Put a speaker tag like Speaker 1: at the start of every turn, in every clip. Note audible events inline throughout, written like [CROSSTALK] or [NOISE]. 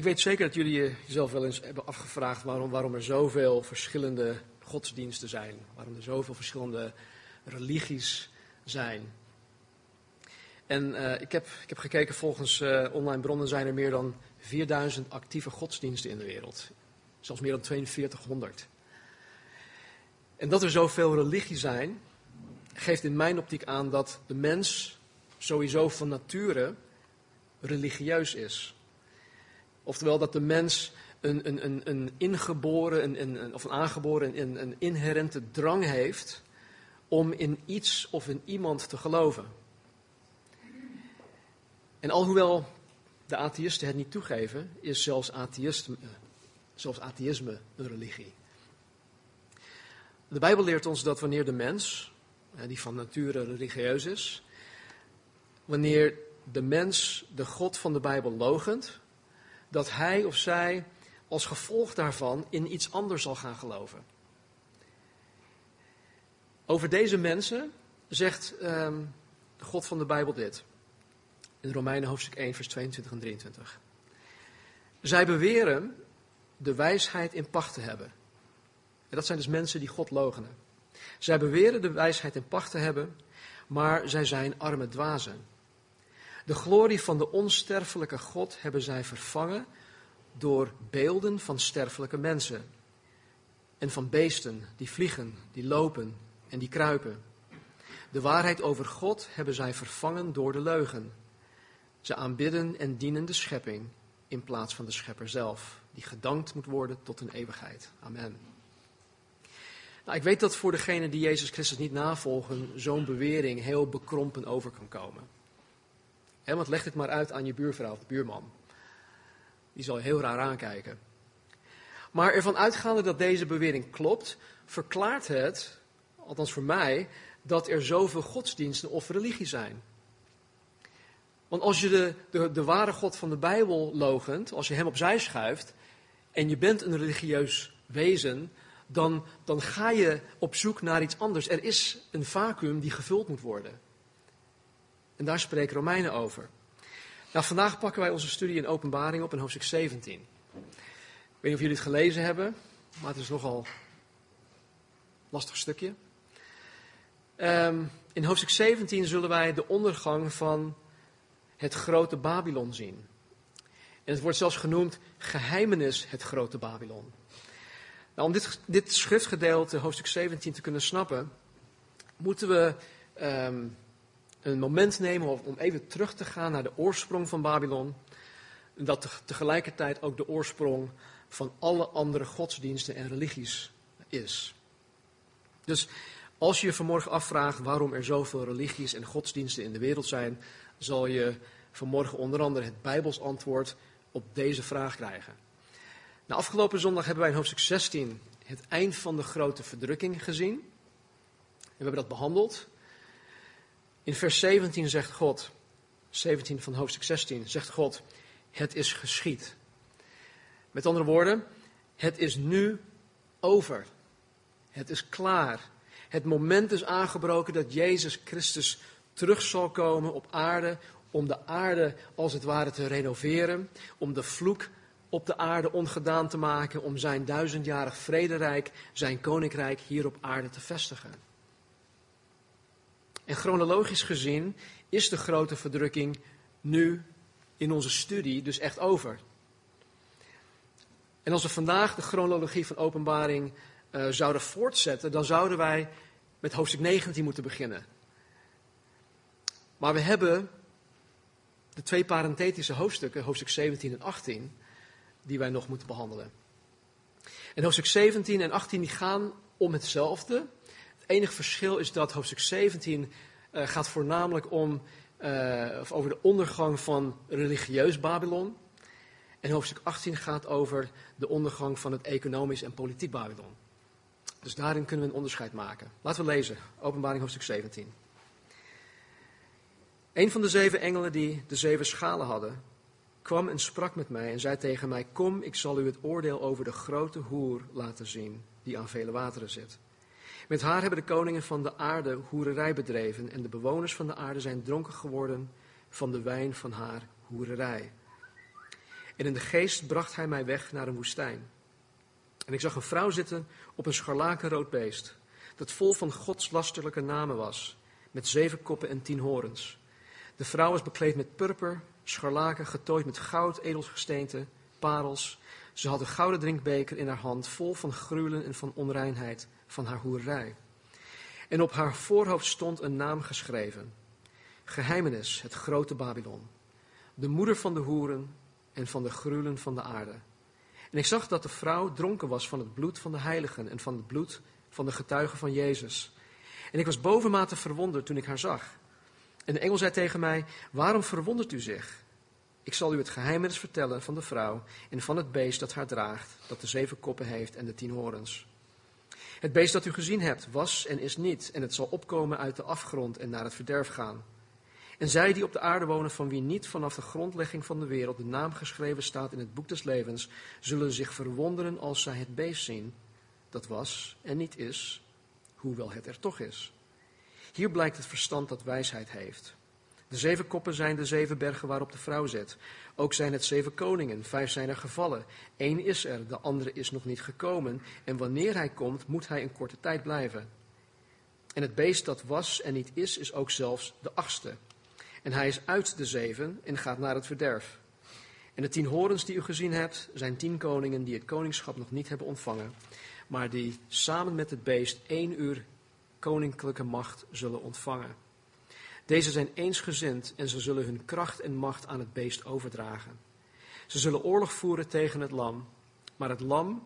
Speaker 1: Ik weet zeker dat jullie jezelf wel eens hebben afgevraagd waarom, waarom er zoveel verschillende godsdiensten zijn. Waarom er zoveel verschillende religies zijn. En uh, ik, heb, ik heb gekeken, volgens uh, online bronnen zijn er meer dan 4000 actieve godsdiensten in de wereld. Zelfs meer dan 4200. En dat er zoveel religie zijn, geeft in mijn optiek aan dat de mens sowieso van nature religieus is. Oftewel dat de mens een, een, een, een ingeboren een, of een aangeboren een, een inherente drang heeft om in iets of in iemand te geloven. En alhoewel de atheïsten het niet toegeven, is zelfs atheïsme, zelfs atheïsme een religie. De Bijbel leert ons dat wanneer de mens, die van nature religieus is, wanneer de mens de God van de Bijbel logent, dat hij of zij als gevolg daarvan in iets anders zal gaan geloven. Over deze mensen zegt um, de God van de Bijbel dit. In Romeinen hoofdstuk 1, vers 22 en 23. Zij beweren de wijsheid in pacht te hebben. En dat zijn dus mensen die God logenen. Zij beweren de wijsheid in pacht te hebben, maar zij zijn arme dwazen. De glorie van de onsterfelijke God hebben zij vervangen door beelden van sterfelijke mensen. En van beesten die vliegen, die lopen en die kruipen. De waarheid over God hebben zij vervangen door de leugen. Ze aanbidden en dienen de schepping in plaats van de schepper zelf, die gedankt moet worden tot een eeuwigheid. Amen. Nou, ik weet dat voor degenen die Jezus Christus niet navolgen, zo'n bewering heel bekrompen over kan komen. Want leg dit maar uit aan je buurvrouw of buurman. Die zal heel raar aankijken. Maar ervan uitgaande dat deze bewering klopt, verklaart het, althans voor mij, dat er zoveel godsdiensten of religie zijn. Want als je de, de, de ware God van de Bijbel logent, als je hem opzij schuift en je bent een religieus wezen, dan, dan ga je op zoek naar iets anders. Er is een vacuüm die gevuld moet worden. En daar spreken Romeinen over. Nou, vandaag pakken wij onze studie in openbaring op in hoofdstuk 17. Ik weet niet of jullie het gelezen hebben, maar het is nogal een lastig stukje. Um, in hoofdstuk 17 zullen wij de ondergang van het grote Babylon zien. En het wordt zelfs genoemd geheimenis het grote Babylon. Nou, om dit, dit schriftgedeelte, hoofdstuk 17, te kunnen snappen, moeten we um, een moment nemen om even terug te gaan naar de oorsprong van Babylon. Dat tegelijkertijd ook de oorsprong van alle andere godsdiensten en religies is. Dus als je je vanmorgen afvraagt waarom er zoveel religies en godsdiensten in de wereld zijn, zal je vanmorgen onder andere het Bijbels antwoord op deze vraag krijgen. Na afgelopen zondag hebben wij in hoofdstuk 16 het eind van de grote verdrukking gezien. En we hebben dat behandeld. In vers 17 zegt God, 17 van hoofdstuk 16, zegt God, het is geschied. Met andere woorden, het is nu over. Het is klaar. Het moment is aangebroken dat Jezus Christus terug zal komen op aarde om de aarde als het ware te renoveren, om de vloek op de aarde ongedaan te maken, om zijn duizendjarig vrederijk, zijn koninkrijk hier op aarde te vestigen. En chronologisch gezien is de grote verdrukking nu in onze studie dus echt over. En als we vandaag de chronologie van openbaring uh, zouden voortzetten, dan zouden wij met hoofdstuk 19 moeten beginnen. Maar we hebben de twee parenthetische hoofdstukken, hoofdstuk 17 en 18, die wij nog moeten behandelen. En hoofdstuk 17 en 18 die gaan om hetzelfde. Enige verschil is dat hoofdstuk 17 uh, gaat voornamelijk om, uh, of over de ondergang van religieus Babylon. En hoofdstuk 18 gaat over de ondergang van het economisch en politiek Babylon. Dus daarin kunnen we een onderscheid maken. Laten we lezen, openbaring hoofdstuk 17. Een van de zeven engelen die de zeven schalen hadden, kwam en sprak met mij en zei tegen mij: Kom, ik zal u het oordeel over de grote hoer laten zien, die aan vele wateren zit. Met haar hebben de koningen van de aarde hoererij bedreven en de bewoners van de aarde zijn dronken geworden van de wijn van haar hoererij. En in de geest bracht hij mij weg naar een woestijn. En ik zag een vrouw zitten op een scharlakenrood beest, dat vol van godslasterlijke namen was, met zeven koppen en tien horens. De vrouw was bekleed met purper, scharlaken, getooid met goud, edelgesteente, parels. Ze had een gouden drinkbeker in haar hand, vol van gruwelen en van onreinheid, van haar hoerij. En op haar voorhoofd stond een naam geschreven. Geheimenis, het grote Babylon. De moeder van de hoeren en van de gruwelen van de aarde. En ik zag dat de vrouw dronken was van het bloed van de heiligen en van het bloed van de getuigen van Jezus. En ik was bovenmate verwonderd toen ik haar zag. En de engel zei tegen mij, waarom verwondert u zich? Ik zal u het geheimenis vertellen van de vrouw en van het beest dat haar draagt, dat de zeven koppen heeft en de tien horens. Het beest dat u gezien hebt was en is niet, en het zal opkomen uit de afgrond en naar het verderf gaan. En zij die op de aarde wonen, van wie niet vanaf de grondlegging van de wereld de naam geschreven staat in het boek des levens, zullen zich verwonderen als zij het beest zien, dat was en niet is, hoewel het er toch is. Hier blijkt het verstand dat wijsheid heeft. De zeven koppen zijn de zeven bergen waarop de vrouw zit. Ook zijn het zeven koningen, vijf zijn er gevallen. Eén is er, de andere is nog niet gekomen. En wanneer hij komt, moet hij een korte tijd blijven. En het beest dat was en niet is, is ook zelfs de achtste. En hij is uit de zeven en gaat naar het verderf. En de tien horens die u gezien hebt, zijn tien koningen die het koningschap nog niet hebben ontvangen, maar die samen met het beest één uur koninklijke macht zullen ontvangen. Deze zijn eensgezind en ze zullen hun kracht en macht aan het beest overdragen. Ze zullen oorlog voeren tegen het lam, maar het lam,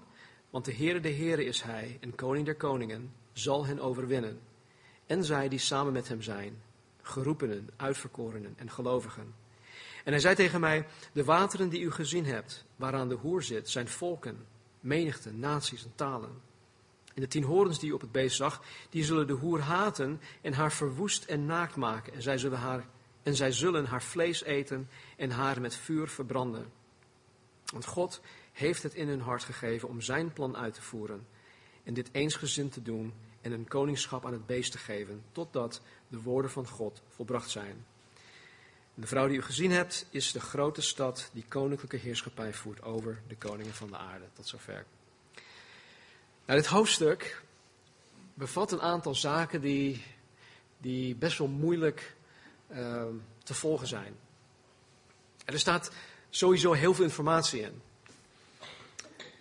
Speaker 1: want de Heere de Heere is hij en koning der koningen, zal hen overwinnen. En zij die samen met hem zijn, geroepenen, uitverkorenen en gelovigen. En hij zei tegen mij, de wateren die u gezien hebt, waaraan de hoer zit, zijn volken, menigten, naties en talen. En de tien horens die u op het beest zag, die zullen de hoer haten en haar verwoest en naakt maken. En zij zullen haar, en zij zullen haar vlees eten en haar met vuur verbranden. Want God heeft het in hun hart gegeven om zijn plan uit te voeren. En dit eensgezind te doen en een koningschap aan het beest te geven, totdat de woorden van God volbracht zijn. De vrouw die u gezien hebt, is de grote stad die koninklijke heerschappij voert over de koningen van de aarde. Tot zover. Nou, dit hoofdstuk bevat een aantal zaken die, die best wel moeilijk uh, te volgen zijn. Er staat sowieso heel veel informatie in.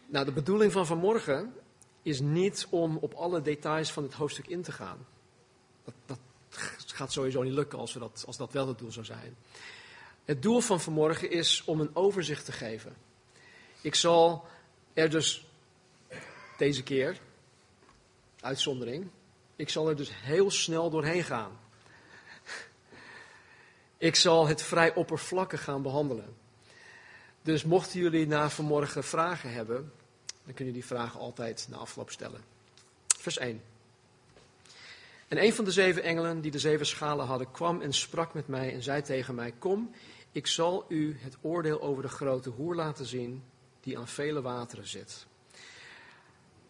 Speaker 1: Nou, de bedoeling van vanmorgen is niet om op alle details van het hoofdstuk in te gaan. Dat, dat gaat sowieso niet lukken als, we dat, als dat wel het doel zou zijn. Het doel van vanmorgen is om een overzicht te geven. Ik zal er dus deze keer, uitzondering, ik zal er dus heel snel doorheen gaan. Ik zal het vrij oppervlakkig gaan behandelen. Dus mochten jullie na vanmorgen vragen hebben, dan kun je die vragen altijd na afloop stellen. Vers 1. En een van de zeven engelen die de zeven schalen hadden, kwam en sprak met mij en zei tegen mij: Kom, ik zal u het oordeel over de grote hoer laten zien, die aan vele wateren zit.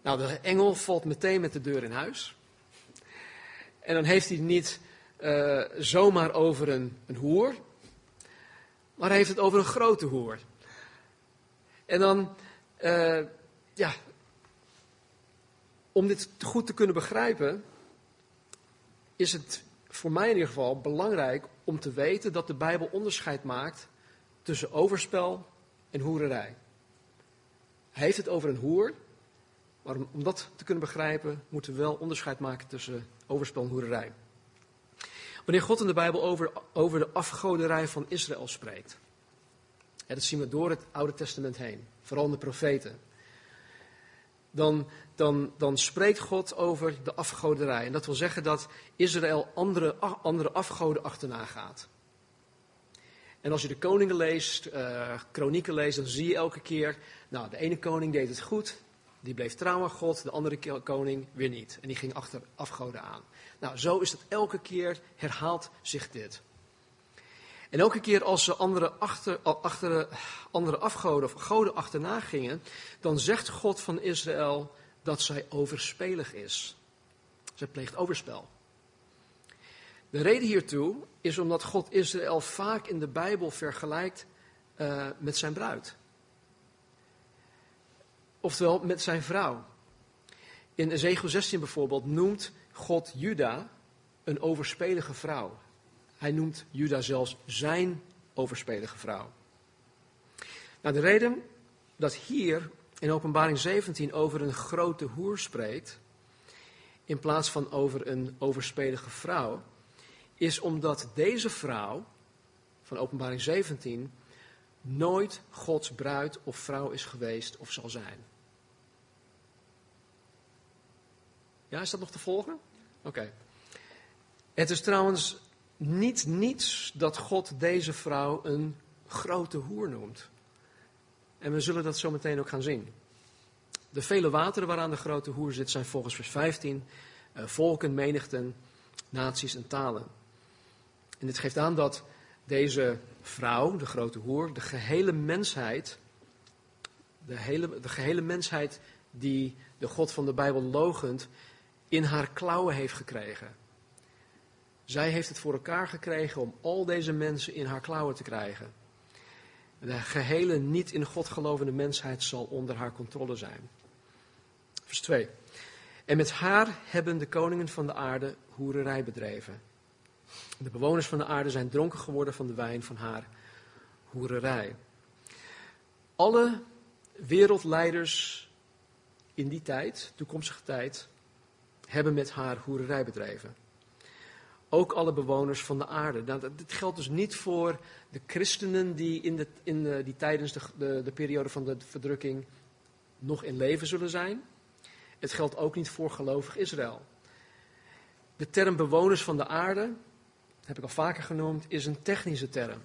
Speaker 1: Nou, de engel valt meteen met de deur in huis. En dan heeft hij niet uh, zomaar over een, een hoer, maar hij heeft het over een grote hoer. En dan, uh, ja, om dit goed te kunnen begrijpen, is het voor mij in ieder geval belangrijk om te weten dat de Bijbel onderscheid maakt tussen overspel en hoererij. Hij heeft het over een hoer, maar om, om dat te kunnen begrijpen, moeten we wel onderscheid maken tussen overspel en hoererij. Wanneer God in de Bijbel over, over de afgoderij van Israël spreekt, dat zien we door het Oude Testament heen, vooral in de profeten, dan, dan, dan spreekt God over de afgoderij. En dat wil zeggen dat Israël andere, andere afgoden achterna gaat. En als je de koningen leest, uh, kronieken leest, dan zie je elke keer, nou, de ene koning deed het goed, die bleef trouw aan God, de andere koning weer niet. En die ging achter afgoden aan. Nou, zo is het elke keer, herhaalt zich dit. En elke keer als ze andere, achter, andere afgoden of goden achterna gingen, dan zegt God van Israël dat zij overspelig is. Zij pleegt overspel. De reden hiertoe is omdat God Israël vaak in de Bijbel vergelijkt uh, met zijn bruid. Oftewel met zijn vrouw. In Ezekiel 16 bijvoorbeeld noemt God Juda een overspelige vrouw. Hij noemt Juda zelfs zijn overspelige vrouw. Nou, de reden dat hier in Openbaring 17 over een grote hoer spreekt, in plaats van over een overspelige vrouw, is omdat deze vrouw van Openbaring 17 nooit Gods bruid of vrouw is geweest of zal zijn. Ja, is dat nog te volgen? Oké. Het is trouwens niet niets dat God deze vrouw een grote hoer noemt. En we zullen dat zo meteen ook gaan zien. De vele wateren waaraan de grote hoer zit zijn volgens vers 15 uh, volken, menigten, naties en talen. En dit geeft aan dat deze vrouw, de grote hoer, de gehele mensheid, de, hele, de gehele mensheid die de God van de Bijbel logent, in haar klauwen heeft gekregen. Zij heeft het voor elkaar gekregen om al deze mensen in haar klauwen te krijgen. De gehele niet in God gelovende mensheid zal onder haar controle zijn. Vers 2. En met haar hebben de koningen van de aarde hoererij bedreven. De bewoners van de aarde zijn dronken geworden van de wijn van haar hoererij. Alle wereldleiders in die tijd, toekomstige tijd, hebben met haar hoererij bedreven. Ook alle bewoners van de aarde. Nou, dit geldt dus niet voor de christenen die, in de, in die tijdens de, de, de periode van de verdrukking nog in leven zullen zijn. Het geldt ook niet voor gelovig Israël. De term bewoners van de aarde, heb ik al vaker genoemd, is een technische term.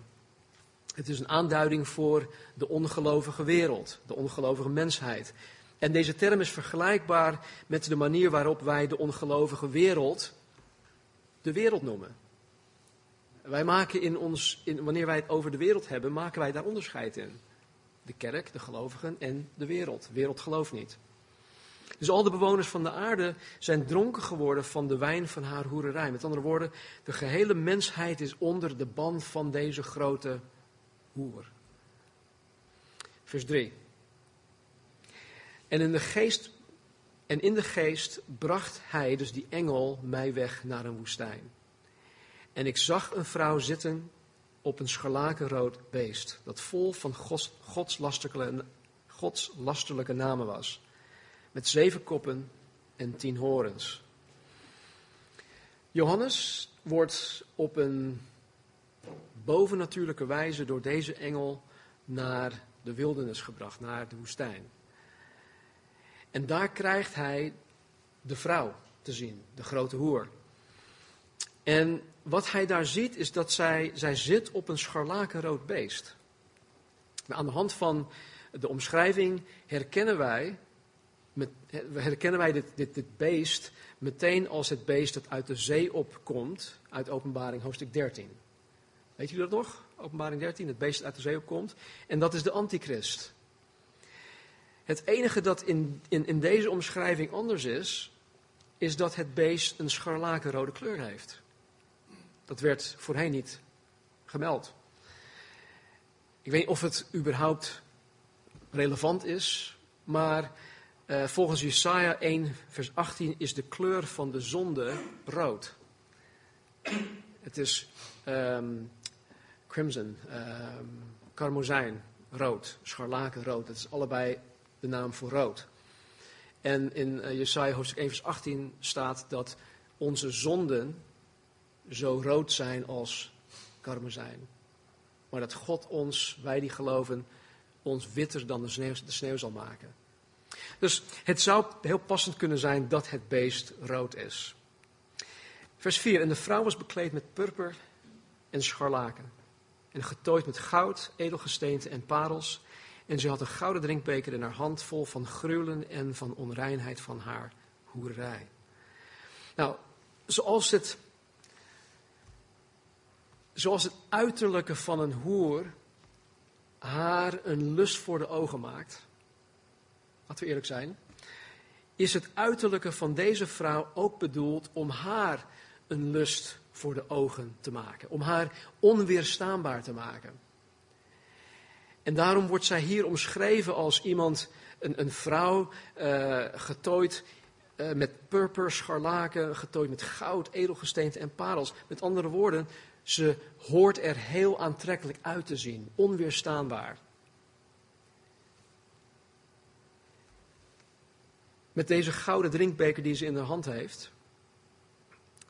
Speaker 1: Het is een aanduiding voor de ongelovige wereld, de ongelovige mensheid. En deze term is vergelijkbaar met de manier waarop wij de ongelovige wereld de wereld noemen. Wij maken in ons, in, wanneer wij het over de wereld hebben, maken wij daar onderscheid in. De kerk, de gelovigen en de wereld. Wereld gelooft niet. Dus al de bewoners van de aarde zijn dronken geworden van de wijn van haar hoererij. Met andere woorden, de gehele mensheid is onder de ban van deze grote hoer. Vers 3. En in de geest, en in de geest bracht hij, dus die engel, mij weg naar een woestijn. En ik zag een vrouw zitten op een scharlakenrood beest, dat vol van gods, godslasterlijke, godslasterlijke namen was met zeven koppen en tien horens. Johannes wordt op een bovennatuurlijke wijze door deze engel naar de wildernis gebracht, naar de woestijn. En daar krijgt hij de vrouw te zien, de grote hoer. En wat hij daar ziet is dat zij, zij zit op een scharlakenrood beest. aan de hand van de omschrijving herkennen wij herkennen wij dit, dit, dit beest meteen als het beest dat uit de zee opkomt, uit openbaring hoofdstuk 13. Weet jullie dat nog? Openbaring 13, het beest dat uit de zee opkomt. En dat is de antichrist. Het enige dat in, in, in deze omschrijving anders is, is dat het beest een scharlakenrode kleur heeft. Dat werd voorheen niet gemeld. Ik weet niet of het überhaupt relevant is, maar uh, volgens Jesaja 1, vers 18 is de kleur van de zonde rood. Het is um, crimson, um, karmozijn, rood, scharlakenrood. Dat is allebei de naam voor rood. En in uh, Jesaja hoofdstuk 1, vers 18 staat dat onze zonden zo rood zijn als karmozijn. Maar dat God ons, wij die geloven, ons witter dan de sneeuw, de sneeuw zal maken. Dus het zou heel passend kunnen zijn dat het beest rood is. Vers 4. En de vrouw was bekleed met purper en scharlaken. En getooid met goud, edelgesteente en parels. En ze had een gouden drinkbeker in haar hand vol van gruwelen en van onreinheid van haar hoerij. Nou, zoals het, zoals het uiterlijke van een hoer haar een lust voor de ogen maakt, laten we eerlijk zijn, is het uiterlijke van deze vrouw ook bedoeld om haar een lust voor de ogen te maken, om haar onweerstaanbaar te maken. En daarom wordt zij hier omschreven als iemand, een, een vrouw, uh, getooid uh, met purper, scharlaken, getooid met goud, edelgesteente en parels. Met andere woorden, ze hoort er heel aantrekkelijk uit te zien, onweerstaanbaar. Met deze gouden drinkbeker die ze in haar hand heeft,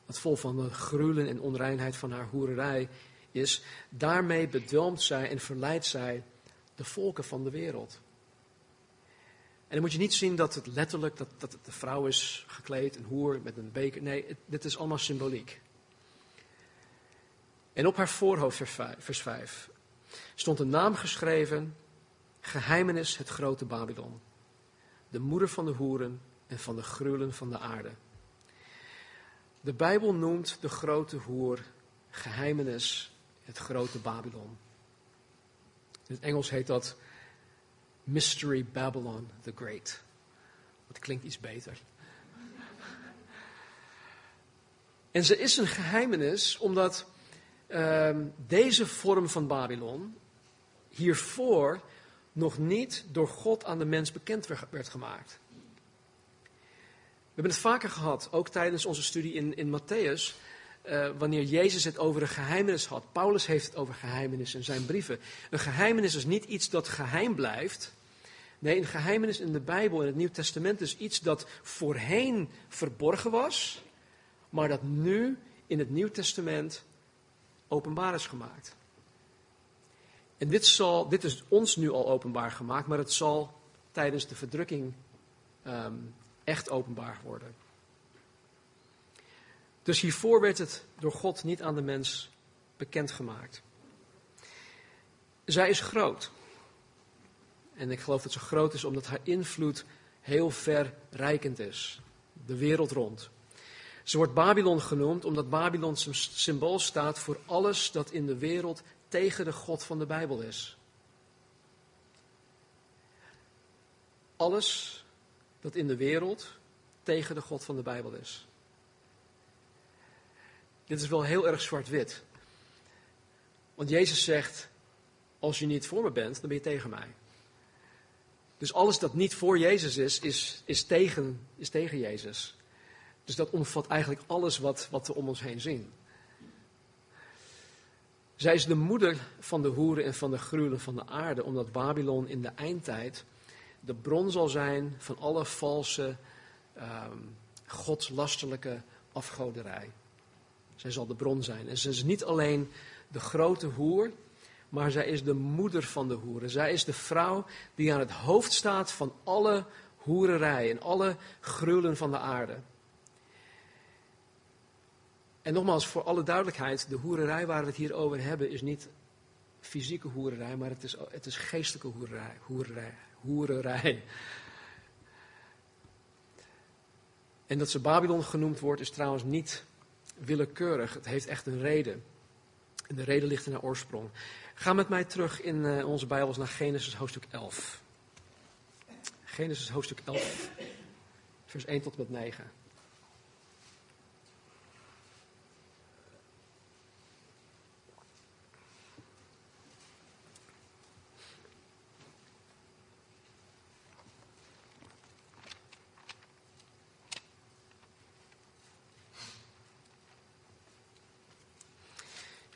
Speaker 1: wat vol van de gruwelen en onreinheid van haar hoererij is, daarmee bedwelmt zij en verleidt zij de volken van de wereld. En dan moet je niet zien dat het letterlijk, dat, dat de vrouw is gekleed, een hoer met een beker. Nee, dit is allemaal symboliek. En op haar voorhoofd, vers 5, stond een naam geschreven, geheimenis het grote Babylon. De moeder van de hoeren en van de gruwelen van de aarde. De Bijbel noemt de grote hoer geheimenis het grote Babylon. In het Engels heet dat Mystery Babylon the Great. Dat klinkt iets beter. En ze is een geheimenis omdat uh, deze vorm van Babylon hiervoor nog niet door God aan de mens bekend werd gemaakt. We hebben het vaker gehad, ook tijdens onze studie in, in Matthäus, uh, wanneer Jezus het over een geheimenis had. Paulus heeft het over geheimenis in zijn brieven. Een geheimenis is niet iets dat geheim blijft. Nee, een geheimenis in de Bijbel, in het Nieuw Testament, is iets dat voorheen verborgen was, maar dat nu in het Nieuw Testament openbaar is gemaakt. En dit, zal, dit is ons nu al openbaar gemaakt, maar het zal tijdens de verdrukking um, echt openbaar worden. Dus hiervoor werd het door God niet aan de mens bekendgemaakt. Zij is groot. En ik geloof dat ze groot is omdat haar invloed heel verrijkend is. De wereld rond. Ze wordt Babylon genoemd omdat Babylon symbool staat voor alles dat in de wereld tegen de God van de Bijbel is. Alles dat in de wereld tegen de God van de Bijbel is. Dit is wel heel erg zwart-wit. Want Jezus zegt, als je niet voor me bent, dan ben je tegen mij. Dus alles dat niet voor Jezus is, is, is, tegen, is tegen Jezus. Dus dat omvat eigenlijk alles wat, wat we om ons heen zien. Zij is de moeder van de hoeren en van de gruwelen van de aarde, omdat Babylon in de eindtijd de bron zal zijn van alle valse, um, godslasterlijke afgoderij. Zij zal de bron zijn. En ze is niet alleen de grote hoer, maar zij is de moeder van de hoeren. Zij is de vrouw die aan het hoofd staat van alle hoererij en alle gruwelen van de aarde. En nogmaals, voor alle duidelijkheid, de hoererij waar we het hier over hebben is niet fysieke hoererij, maar het is, het is geestelijke hoererij, hoererij, hoererij. En dat ze Babylon genoemd wordt is trouwens niet willekeurig. Het heeft echt een reden. En de reden ligt in haar oorsprong. Ga met mij terug in uh, onze Bijbels naar Genesis hoofdstuk 11. Genesis hoofdstuk 11, vers 1 tot met 9.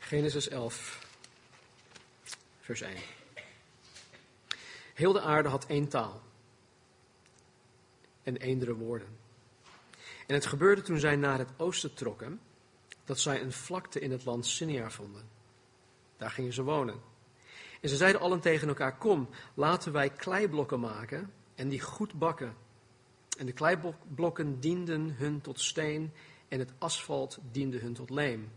Speaker 1: Genesis 11, vers 1. Heel de aarde had één taal en eendere woorden. En het gebeurde toen zij naar het oosten trokken, dat zij een vlakte in het land Sinia vonden. Daar gingen ze wonen. En ze zeiden allen tegen elkaar: Kom, laten wij kleiblokken maken en die goed bakken. En de kleiblokken dienden hun tot steen en het asfalt diende hun tot leem.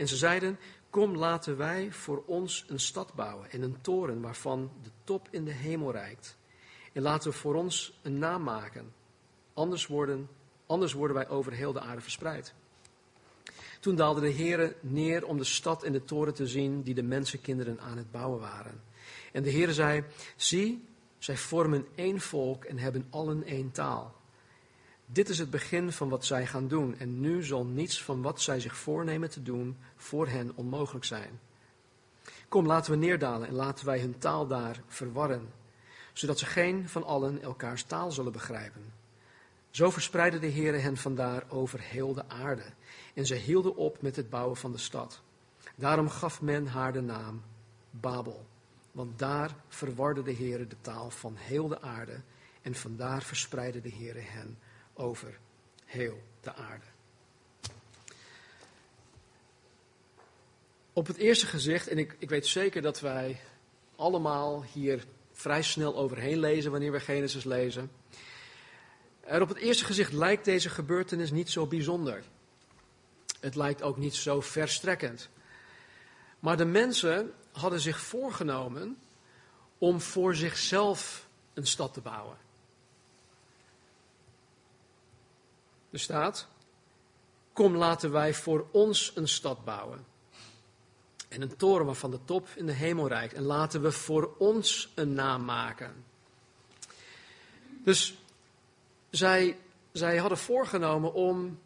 Speaker 1: En ze zeiden, kom laten wij voor ons een stad bouwen en een toren waarvan de top in de hemel reikt. En laten we voor ons een naam maken. Anders worden, anders worden wij over heel de aarde verspreid. Toen daalde de Heere neer om de stad en de toren te zien die de mensenkinderen aan het bouwen waren. En de Heere zei, zie, zij vormen één volk en hebben allen één taal. Dit is het begin van wat zij gaan doen. En nu zal niets van wat zij zich voornemen te doen voor hen onmogelijk zijn. Kom, laten we neerdalen en laten wij hun taal daar verwarren, zodat ze geen van allen elkaars taal zullen begrijpen. Zo verspreidde de Heere hen vandaar over heel de aarde. En ze hielden op met het bouwen van de stad. Daarom gaf men haar de naam Babel. Want daar verwarde de Heere de taal van heel de aarde. En vandaar verspreidde de Heere hen over heel de aarde. Op het eerste gezicht, en ik, ik weet zeker dat wij allemaal hier vrij snel overheen lezen wanneer we Genesis lezen. Op het eerste gezicht lijkt deze gebeurtenis niet zo bijzonder. Het lijkt ook niet zo verstrekkend. Maar de mensen hadden zich voorgenomen om voor zichzelf een stad te bouwen. Er staat: Kom, laten wij voor ons een stad bouwen. En een toren waarvan de top in de hemel reikt. En laten we voor ons een naam maken. Dus zij, zij hadden voorgenomen om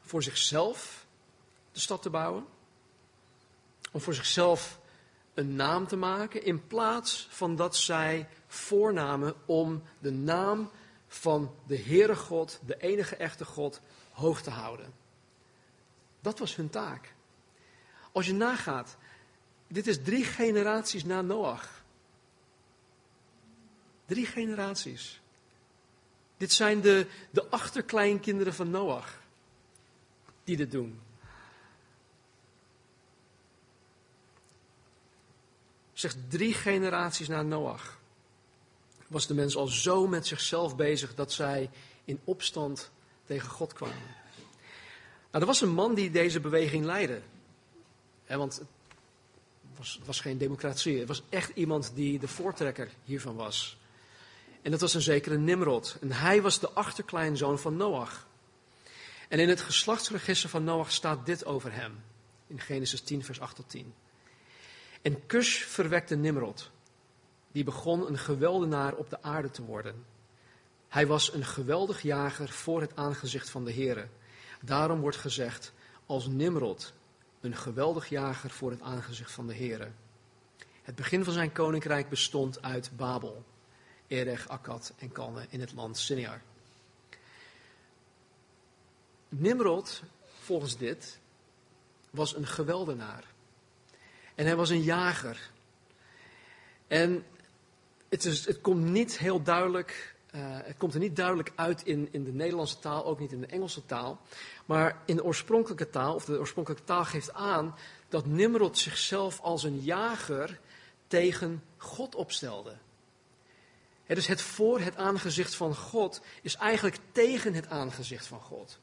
Speaker 1: voor zichzelf de stad te bouwen. Om voor zichzelf een naam te maken. In plaats van dat zij voornamen om de naam van de Heere God, de enige echte God, hoog te houden. Dat was hun taak. Als je nagaat, dit is drie generaties na Noach. Drie generaties. Dit zijn de, de achterkleinkinderen van Noach die dit doen. Zeg drie generaties na Noach was de mens al zo met zichzelf bezig dat zij in opstand tegen God kwamen. Nou, er was een man die deze beweging leidde. want het was, was geen democratie. Het was echt iemand die de voortrekker hiervan was. En dat was een zekere Nimrod. En hij was de achterkleinzoon van Noach. En in het geslachtsregister van Noach staat dit over hem. In Genesis 10, vers 8 tot 10. En Cush verwekte Nimrod. Die begon een geweldenaar op de aarde te worden. Hij was een geweldig jager voor het aangezicht van de Heere. Daarom wordt gezegd, als Nimrod, een geweldig jager voor het aangezicht van de Heere. Het begin van zijn koninkrijk bestond uit Babel. Erech, Akkad en Kalne in het land Sinjar. Nimrod, volgens dit, was een geweldenaar. En hij was een jager. En het, is, het komt niet heel duidelijk, uh, het komt er niet duidelijk uit in, in de Nederlandse taal, ook niet in de Engelse taal. Maar in de oorspronkelijke taal, of de oorspronkelijke taal geeft aan dat Nimrod zichzelf als een jager tegen God opstelde dus het voor het aangezicht van God is eigenlijk tegen het aangezicht van God.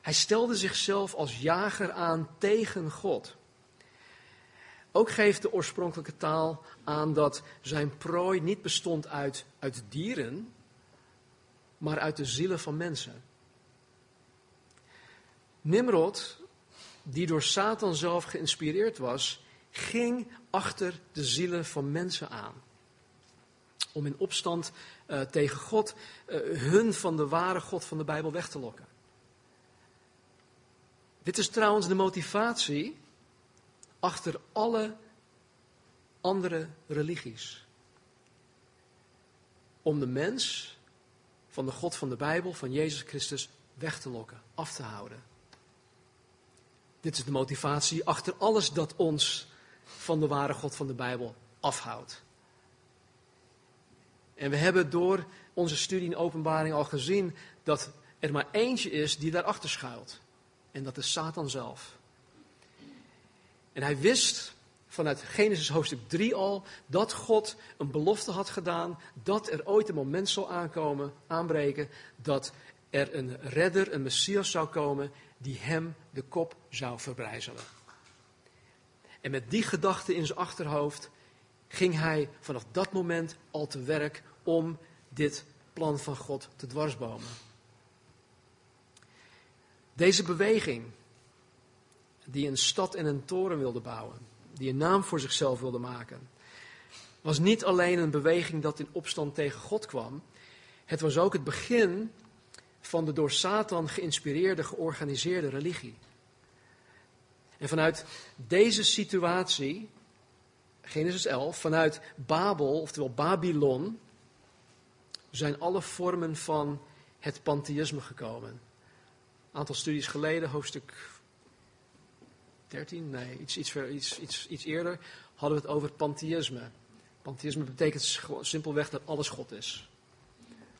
Speaker 1: Hij stelde zichzelf als jager aan tegen God. Ook geeft de oorspronkelijke taal aan dat zijn prooi niet bestond uit, uit dieren, maar uit de zielen van mensen. Nimrod, die door Satan zelf geïnspireerd was, ging achter de zielen van mensen aan om in opstand uh, tegen God uh, hun van de ware God van de Bijbel weg te lokken. Dit is trouwens de motivatie achter alle andere religies. Om de mens van de God van de Bijbel, van Jezus Christus, weg te lokken, af te houden. Dit is de motivatie achter alles dat ons van de ware God van de Bijbel afhoudt. En we hebben door onze studie in openbaring al gezien dat er maar eentje is die daarachter schuilt. En dat is Satan zelf. En hij wist vanuit Genesis hoofdstuk 3 al dat God een belofte had gedaan dat er ooit een moment zou aankomen, aanbreken, dat er een redder, een Messias zou komen die hem de kop zou verbrijzelen. En met die gedachte in zijn achterhoofd ging hij vanaf dat moment al te werk om dit plan van God te dwarsbomen. Deze beweging, die een stad en een toren wilde bouwen, die een naam voor zichzelf wilde maken, was niet alleen een beweging dat in opstand tegen God kwam, het was ook het begin van de door Satan geïnspireerde, georganiseerde religie. En vanuit deze situatie, Genesis 11, vanuit Babel, oftewel Babylon, zijn alle vormen van het pantheïsme gekomen. Een aantal studies geleden, hoofdstuk 13, nee, iets, iets, iets, iets, iets eerder, hadden we het over pantheïsme. Pantheïsme betekent simpelweg dat alles God is.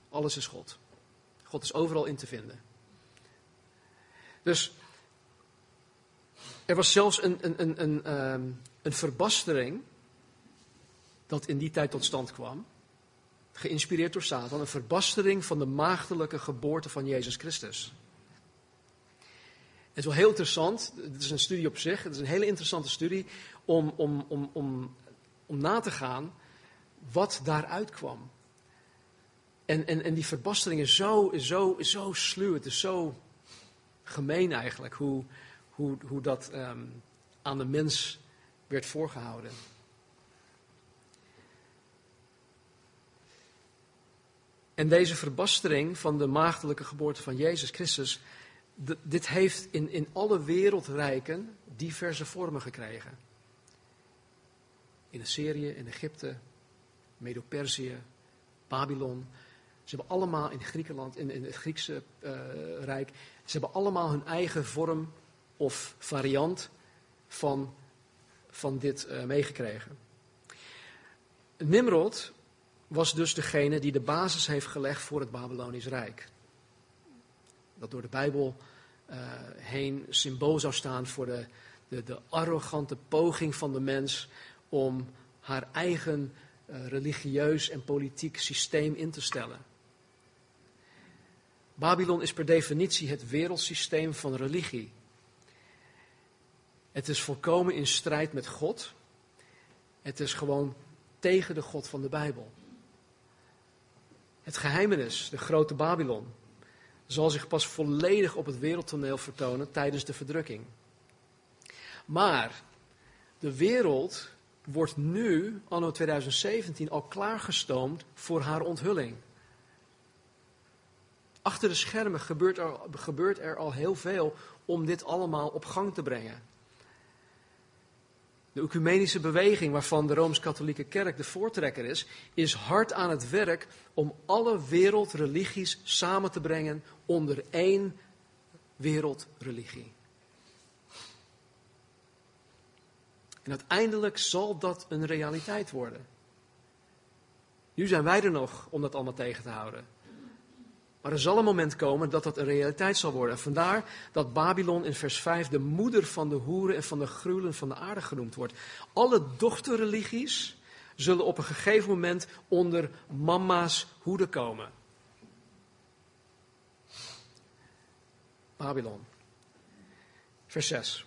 Speaker 1: Alles is God. God is overal in te vinden. Dus er was zelfs een, een, een, een, ehm, een verbastering dat in die tijd tot stand kwam, geïnspireerd door Satan, een verbastering van de maagdelijke geboorte van Jezus Christus. Het is wel heel interessant, het is een studie op zich, het is een hele interessante studie om, om, om, om, om na te gaan wat daaruit kwam. En, en, en die verbastering is zo, zo, zo sluw, het is zo gemeen eigenlijk, hoe, hoe, hoe dat ehm, aan de mens werd voorgehouden. En deze verbastering van de maagdelijke geboorte van Jezus Christus, dit heeft in, in alle wereldrijken diverse vormen gekregen. In Assyrië, in Egypte, Medo-Perzië, Babylon. Ze hebben allemaal in Griekenland, in, het Griekse uh, Rijk, ze hebben allemaal hun eigen vorm of variant van, van dit uh, meegekregen. Nimrod was dus degene die de basis heeft gelegd voor het Babylonisch Rijk. Dat door de Bijbel uh, heen symbool zou staan voor de, de, de, arrogante poging van de mens om haar eigen uh, religieus en politiek systeem in te stellen. Babylon is per definitie het wereldsysteem van religie. Het is volkomen in strijd met God. Het is gewoon tegen de God van de Bijbel. Het geheimenis, de grote Babylon, zal zich pas volledig op het wereldtoneel vertonen tijdens de verdrukking. Maar de wereld wordt nu, anno 2017, al klaargestoomd voor haar onthulling. Achter de schermen gebeurt er, gebeurt er al heel veel om dit allemaal op gang te brengen. De ecumenische beweging, waarvan de Rooms-Katholieke Kerk de voortrekker is, is hard aan het werk om alle wereldreligies samen te brengen onder één wereldreligie. En uiteindelijk zal dat een realiteit worden. Nu zijn wij er nog om dat allemaal tegen te houden. Maar er zal een moment komen dat dat een realiteit zal worden. vandaar dat Babylon in vers 5 de moeder van de hoeren en van de gruwelen van de aarde genoemd wordt. Alle dochterreligies zullen op een gegeven moment onder mama's hoede komen. Babylon. Vers 6.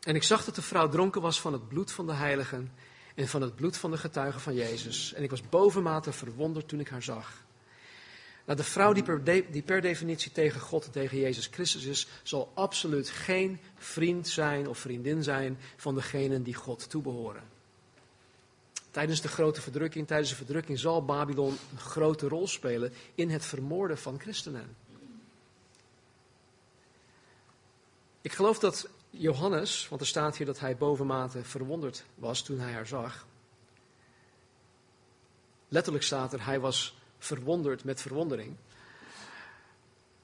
Speaker 1: En ik zag dat de vrouw dronken was van het bloed van de heiligen en van het bloed van de getuigen van Jezus. En ik was bovenmate verwonderd toen ik haar zag. Nou, de vrouw die per, die per definitie tegen God en tegen Jezus Christus is, zal absoluut geen vriend zijn of vriendin zijn van degenen die God toebehoren. Tijdens de grote verdrukking, tijdens de verdrukking zal Babylon een grote rol spelen in het vermoorden van christenen. Ik geloof dat Johannes, want er staat hier dat hij bovenmate verwonderd was toen hij haar zag. Letterlijk staat er, hij was verwonderd met verwondering.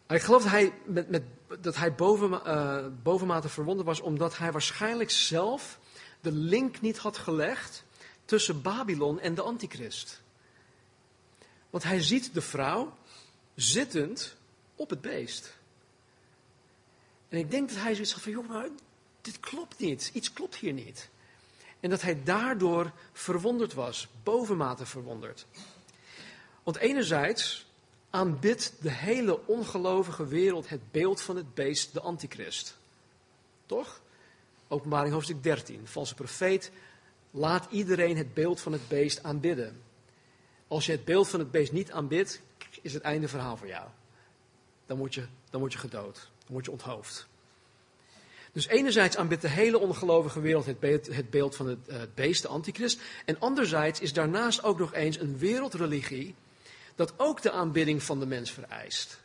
Speaker 1: Ik geloof dat hij, met, met, dat hij boven, uh, bovenmate verwonderd was, omdat hij waarschijnlijk zelf de link niet had gelegd tussen Babylon en de antichrist. Want hij ziet de vrouw zittend op het beest. En ik denk dat hij zoiets had van, joh, maar dit klopt niet, iets klopt hier niet. En dat hij daardoor verwonderd was, bovenmate verwonderd. Want enerzijds aanbidt de hele ongelovige wereld het beeld van het beest, de antichrist. Toch? Openbaring hoofdstuk 13. Valse profeet laat iedereen het beeld van het beest aanbidden. Als je het beeld van het beest niet aanbidt, is het einde verhaal voor jou. Dan word je, dan word je gedood. Dan word je onthoofd. Dus enerzijds aanbidt de hele ongelovige wereld het beeld, van het, het beest, de antichrist. En anderzijds is daarnaast ook nog eens een wereldreligie dat ook de aanbidding van de mens vereist.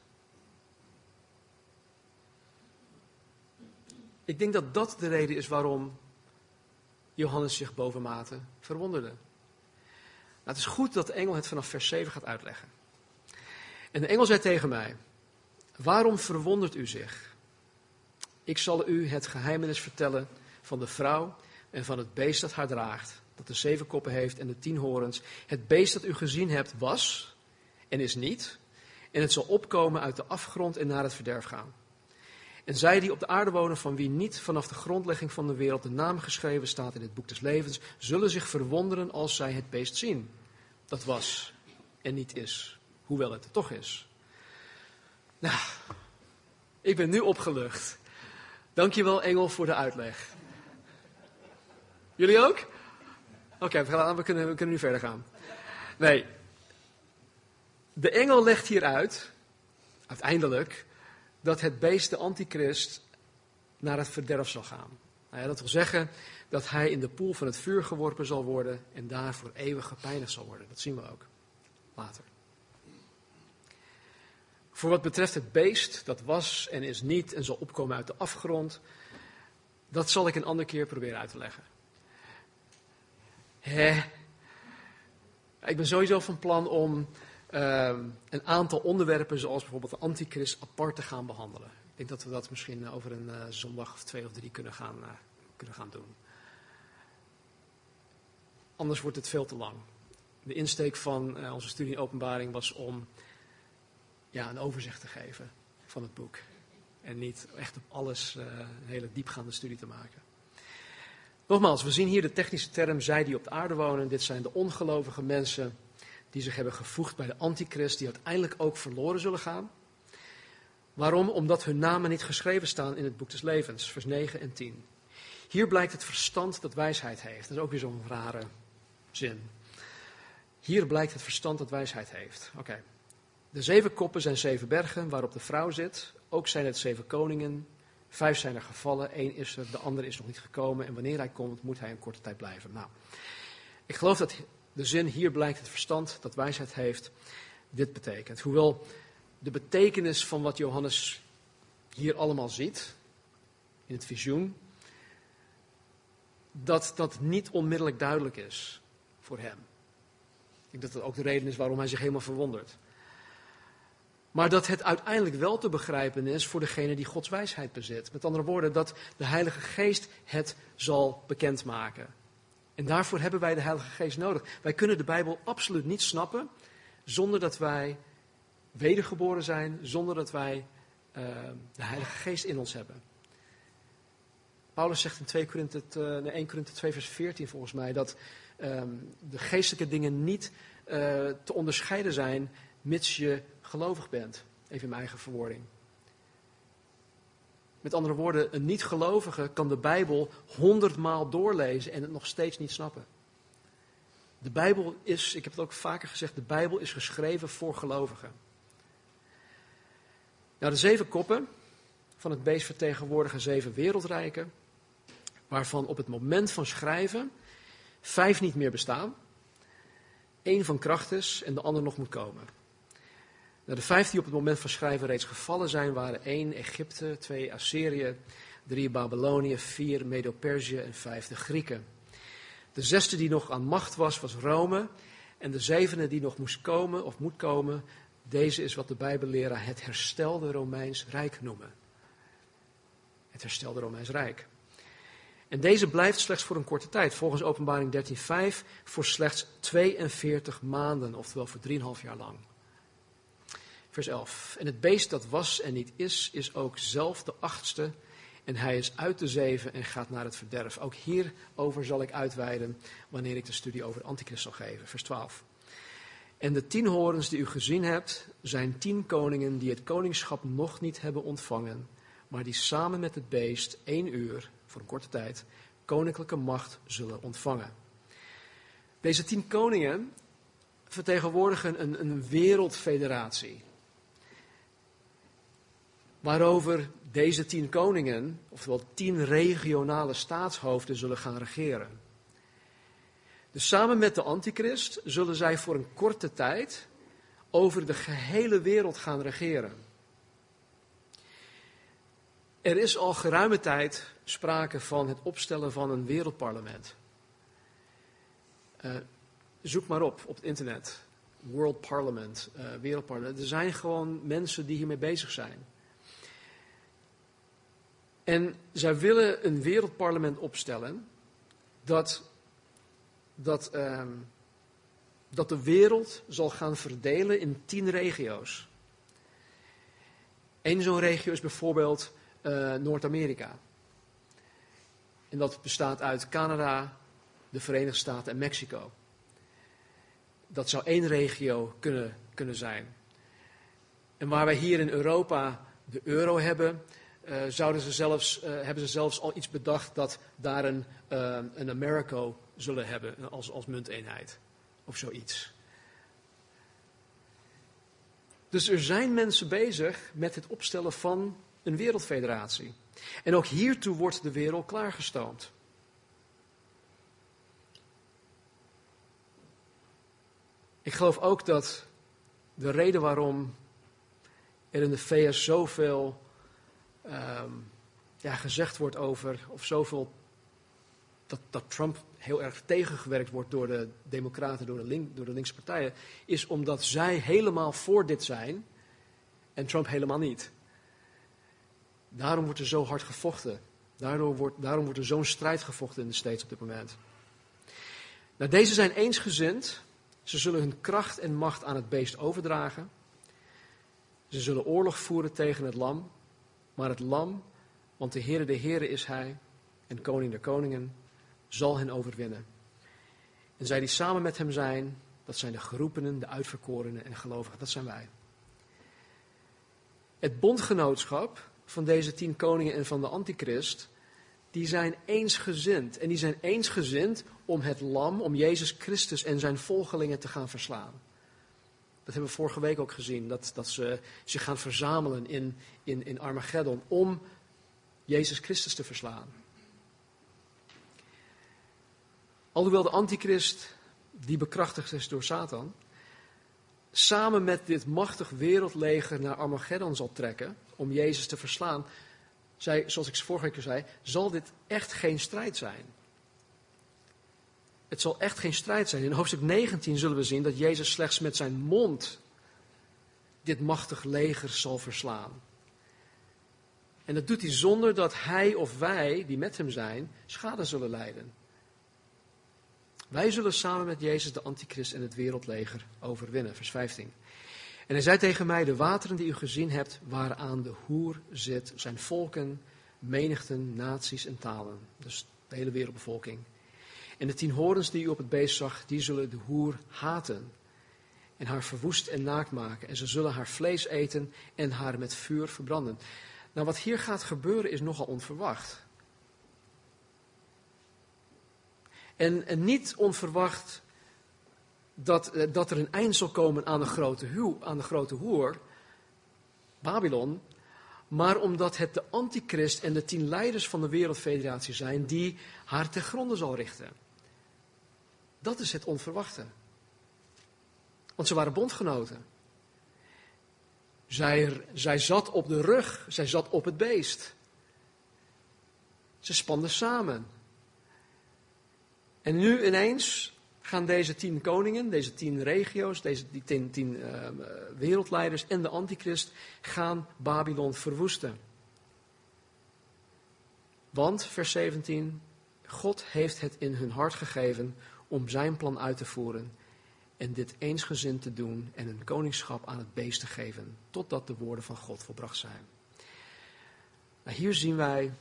Speaker 1: Ik denk dat dat de reden is waarom Johannes zich bovenmate verwonderde. Nou, het is goed dat de engel het vanaf vers 7 gaat uitleggen. En de engel zei tegen mij: Waarom verwondert u zich? Ik zal u het geheimenis vertellen van de vrouw en van het beest dat haar draagt, dat de zeven koppen heeft en de tien horens. Het beest dat u gezien hebt was en is niet, en het zal opkomen uit de afgrond en naar het verderf gaan. En zij die op de aarde wonen, van wie niet vanaf de grondlegging van de wereld de naam geschreven staat in het boek des levens, zullen zich verwonderen als zij het beest zien. Dat was en niet is, hoewel het er toch is. Nou, ik ben nu opgelucht. Dankjewel, Engel, voor de uitleg. Jullie ook? Oké, we, kunnen, we kunnen nu verder gaan. Nee. De engel legt hier uit, uiteindelijk, dat het beest, de antichrist, naar het verderf zal gaan. Nou ja, dat wil zeggen dat hij in de poel van het vuur geworpen zal worden en daar voor eeuwig gepijnigd zal worden. Dat zien we ook later. Voor wat betreft het beest, dat was en is niet en zal opkomen uit de afgrond, dat zal ik een andere keer proberen uit te leggen. Hè? Ik ben sowieso van plan om Ehm, een aantal onderwerpen, zoals bijvoorbeeld de antichrist, apart te gaan behandelen. Ik denk dat we dat misschien over een uh, zondag of twee of drie kunnen gaan, uh, kunnen gaan doen. Anders wordt het veel te lang. De insteek van uh, onze studie openbaring was om ja, een overzicht te geven van het boek. En niet echt op alles een hele diepgaande studie te maken. Nogmaals, we zien hier de technische term zij die op de aarde wonen. Dit zijn de ongelovige mensen die zich hebben gevoegd bij de antichrist, die uiteindelijk ook verloren zullen gaan. Waarom? Omdat hun namen niet geschreven staan in het boek des levens, vers 9 en 10. Hier blijkt het verstand dat wijsheid heeft. Dat is ook weer zo'n rare zin. Hier blijkt het verstand dat wijsheid heeft. Oké. De zeven koppen zijn zeven bergen waarop de vrouw zit. Ook zijn het zeven koningen. Vijf zijn er gevallen, één is er, de andere is nog niet gekomen. En wanneer hij komt, moet hij een korte tijd blijven. Nou, ik geloof dat de zin hier blijkt het verstand dat wijsheid heeft, dit betekent. Hoewel de betekenis van wat Johannes hier allemaal ziet, in het visioen, dat dat niet onmiddellijk duidelijk is voor hem. Ik denk dat dat ook de reden is waarom hij zich helemaal verwondert. Maar dat het uiteindelijk wel te begrijpen is voor degene die Gods wijsheid bezit. Met andere woorden, dat de Heilige Geest het zal bekendmaken. En daarvoor hebben wij de Heilige Geest nodig. Wij kunnen de Bijbel absoluut niet snappen zonder dat wij wedergeboren zijn, zonder dat wij uh, de Heilige Geest in ons hebben. Paulus zegt in 2 Korinthe, uh, 1 Korinthe 2 vers 14 volgens mij dat um, de geestelijke dingen niet uh, te onderscheiden zijn mits je gelovig bent. Even in mijn eigen verwoording. Met andere woorden, een niet-gelovige kan de Bijbel honderdmaal doorlezen en het nog steeds niet snappen. De Bijbel is, ik heb het ook vaker gezegd, de Bijbel is geschreven voor gelovigen. Nou, de zeven koppen van het beest vertegenwoordigen zeven wereldrijken, waarvan op het moment van schrijven vijf niet meer bestaan, één van kracht is en de ander nog moet komen. Nou, de vijf die op het moment van schrijven reeds gevallen zijn, waren één Egypte, twee Assyrië, drie Babylonië, vier Medo-Perzië en vijf de Grieken. De zesde die nog aan macht was, was Rome. En de zevende die nog moest komen of moet komen, deze is wat de Bijbelleraar het herstelde Romeins Rijk noemen. Het herstelde Romeins Rijk. En deze blijft slechts voor een korte tijd, volgens Openbaring 13:5, voor slechts 42 maanden, oftewel voor 3,5 jaar lang. Vers 11. En het beest dat was en niet is, is ook zelf de achtste. En hij is uit de zeven en gaat naar het verderf. Ook hierover zal ik uitweiden wanneer ik de studie over de antichrist zal geven. Vers 12. En de tien horens die u gezien hebt, zijn tien koningen die het koningschap nog niet hebben ontvangen, maar die samen met het beest één uur, voor een korte tijd, koninklijke macht zullen ontvangen. Deze tien koningen vertegenwoordigen een, een wereldfederatie waarover deze tien koningen, oftewel tien regionale staatshoofden, zullen gaan regeren. Dus samen met de antichrist zullen zij voor een korte tijd over de gehele wereld gaan regeren. Er is al geruime tijd sprake van het opstellen van een wereldparlement. Uh, zoek maar op op het internet. World Parliament, uh, wereldparlement. Er zijn gewoon mensen die hiermee bezig zijn. En zij willen een wereldparlement opstellen dat, dat, uh, dat de wereld zal gaan verdelen in tien regio's. Eén zo'n regio is bijvoorbeeld uh, Noord-Amerika. En dat bestaat uit Canada, de Verenigde Staten en Mexico. Dat zou één regio kunnen, kunnen zijn. En waar wij hier in Europa de euro hebben, zouden ze zelfs, uh, hebben ze zelfs al iets bedacht dat daar een, uh, een Americo zullen hebben als, als munteenheid. Of zoiets. Dus er zijn mensen bezig met het opstellen van een wereldfederatie. En ook hiertoe wordt de wereld klaargestoomd. Ik geloof ook dat de reden waarom er in de VS zoveel um, ja, gezegd wordt over, of zoveel, dat, dat Trump heel erg tegengewerkt wordt door de Democraten, door de, link, door de linkse partijen, is omdat zij helemaal voor dit zijn en Trump helemaal niet. Daarom wordt er zo hard gevochten. Daardoor wordt, daarom wordt er zo'n strijd gevochten in de States op dit moment. Nou, deze zijn eensgezind. Ze zullen hun kracht en macht aan het beest overdragen. Ze zullen oorlog voeren tegen het lam. Maar het lam, want de Heere de Heere is hij en koning der koningen, zal hen overwinnen. En zij die samen met hem zijn, dat zijn de geroepenen, de uitverkorenen en gelovigen, dat zijn wij. Het bondgenootschap van deze tien koningen en van de antichrist, die zijn eensgezind. En die zijn eensgezind om het lam, om Jezus Christus en zijn volgelingen te gaan verslaan. Dat hebben we vorige week ook gezien, dat, dat ze zich gaan verzamelen in, in, in Armageddon om Jezus Christus te verslaan. Alhoewel de antichrist, die bekrachtigd is door Satan, samen met dit machtig wereldleger naar Armageddon zal trekken om Jezus te verslaan, zei, zoals ik vorige keer zei, zal dit echt geen strijd zijn. Het zal echt geen strijd zijn. In hoofdstuk 19 zullen we zien dat Jezus slechts met zijn mond dit machtig leger zal verslaan. En dat doet hij zonder dat hij of wij, die met hem zijn, schade zullen lijden. Wij zullen samen met Jezus de antichrist en het wereldleger overwinnen. Vers 15. En hij zei tegen mij, de wateren die u gezien hebt, waaraan de hoer zit, zijn volken, menigten, naties en talen. Dus de hele wereldbevolking. En de tien horens die u op het beest zag, die zullen de hoer haten. En haar verwoest en naakt maken. En ze zullen haar vlees eten en haar met vuur verbranden. Nou, wat hier gaat gebeuren is nogal onverwacht. En, niet onverwacht dat, eh, dat er een eind zal komen aan de grote, aan de grote hoer, Babylon, maar omdat het de antichrist en de tien leiders van de wereldfederatie zijn die haar ten gronde zal richten. Dat is het onverwachte. Want ze waren bondgenoten. Zij, zij zat op de rug, zij zat op het beest. Ze spanden samen. En nu ineens gaan deze tien koningen, deze tien regio's, deze die tien, tien uh, wereldleiders en de antichrist gaan Babylon verwoesten. Want, vers 17, God heeft het in hun hart gegeven om zijn plan uit te voeren en dit eensgezind te doen en een koningschap aan het beest te geven, totdat de woorden van God volbracht zijn. Nou, hier zien wij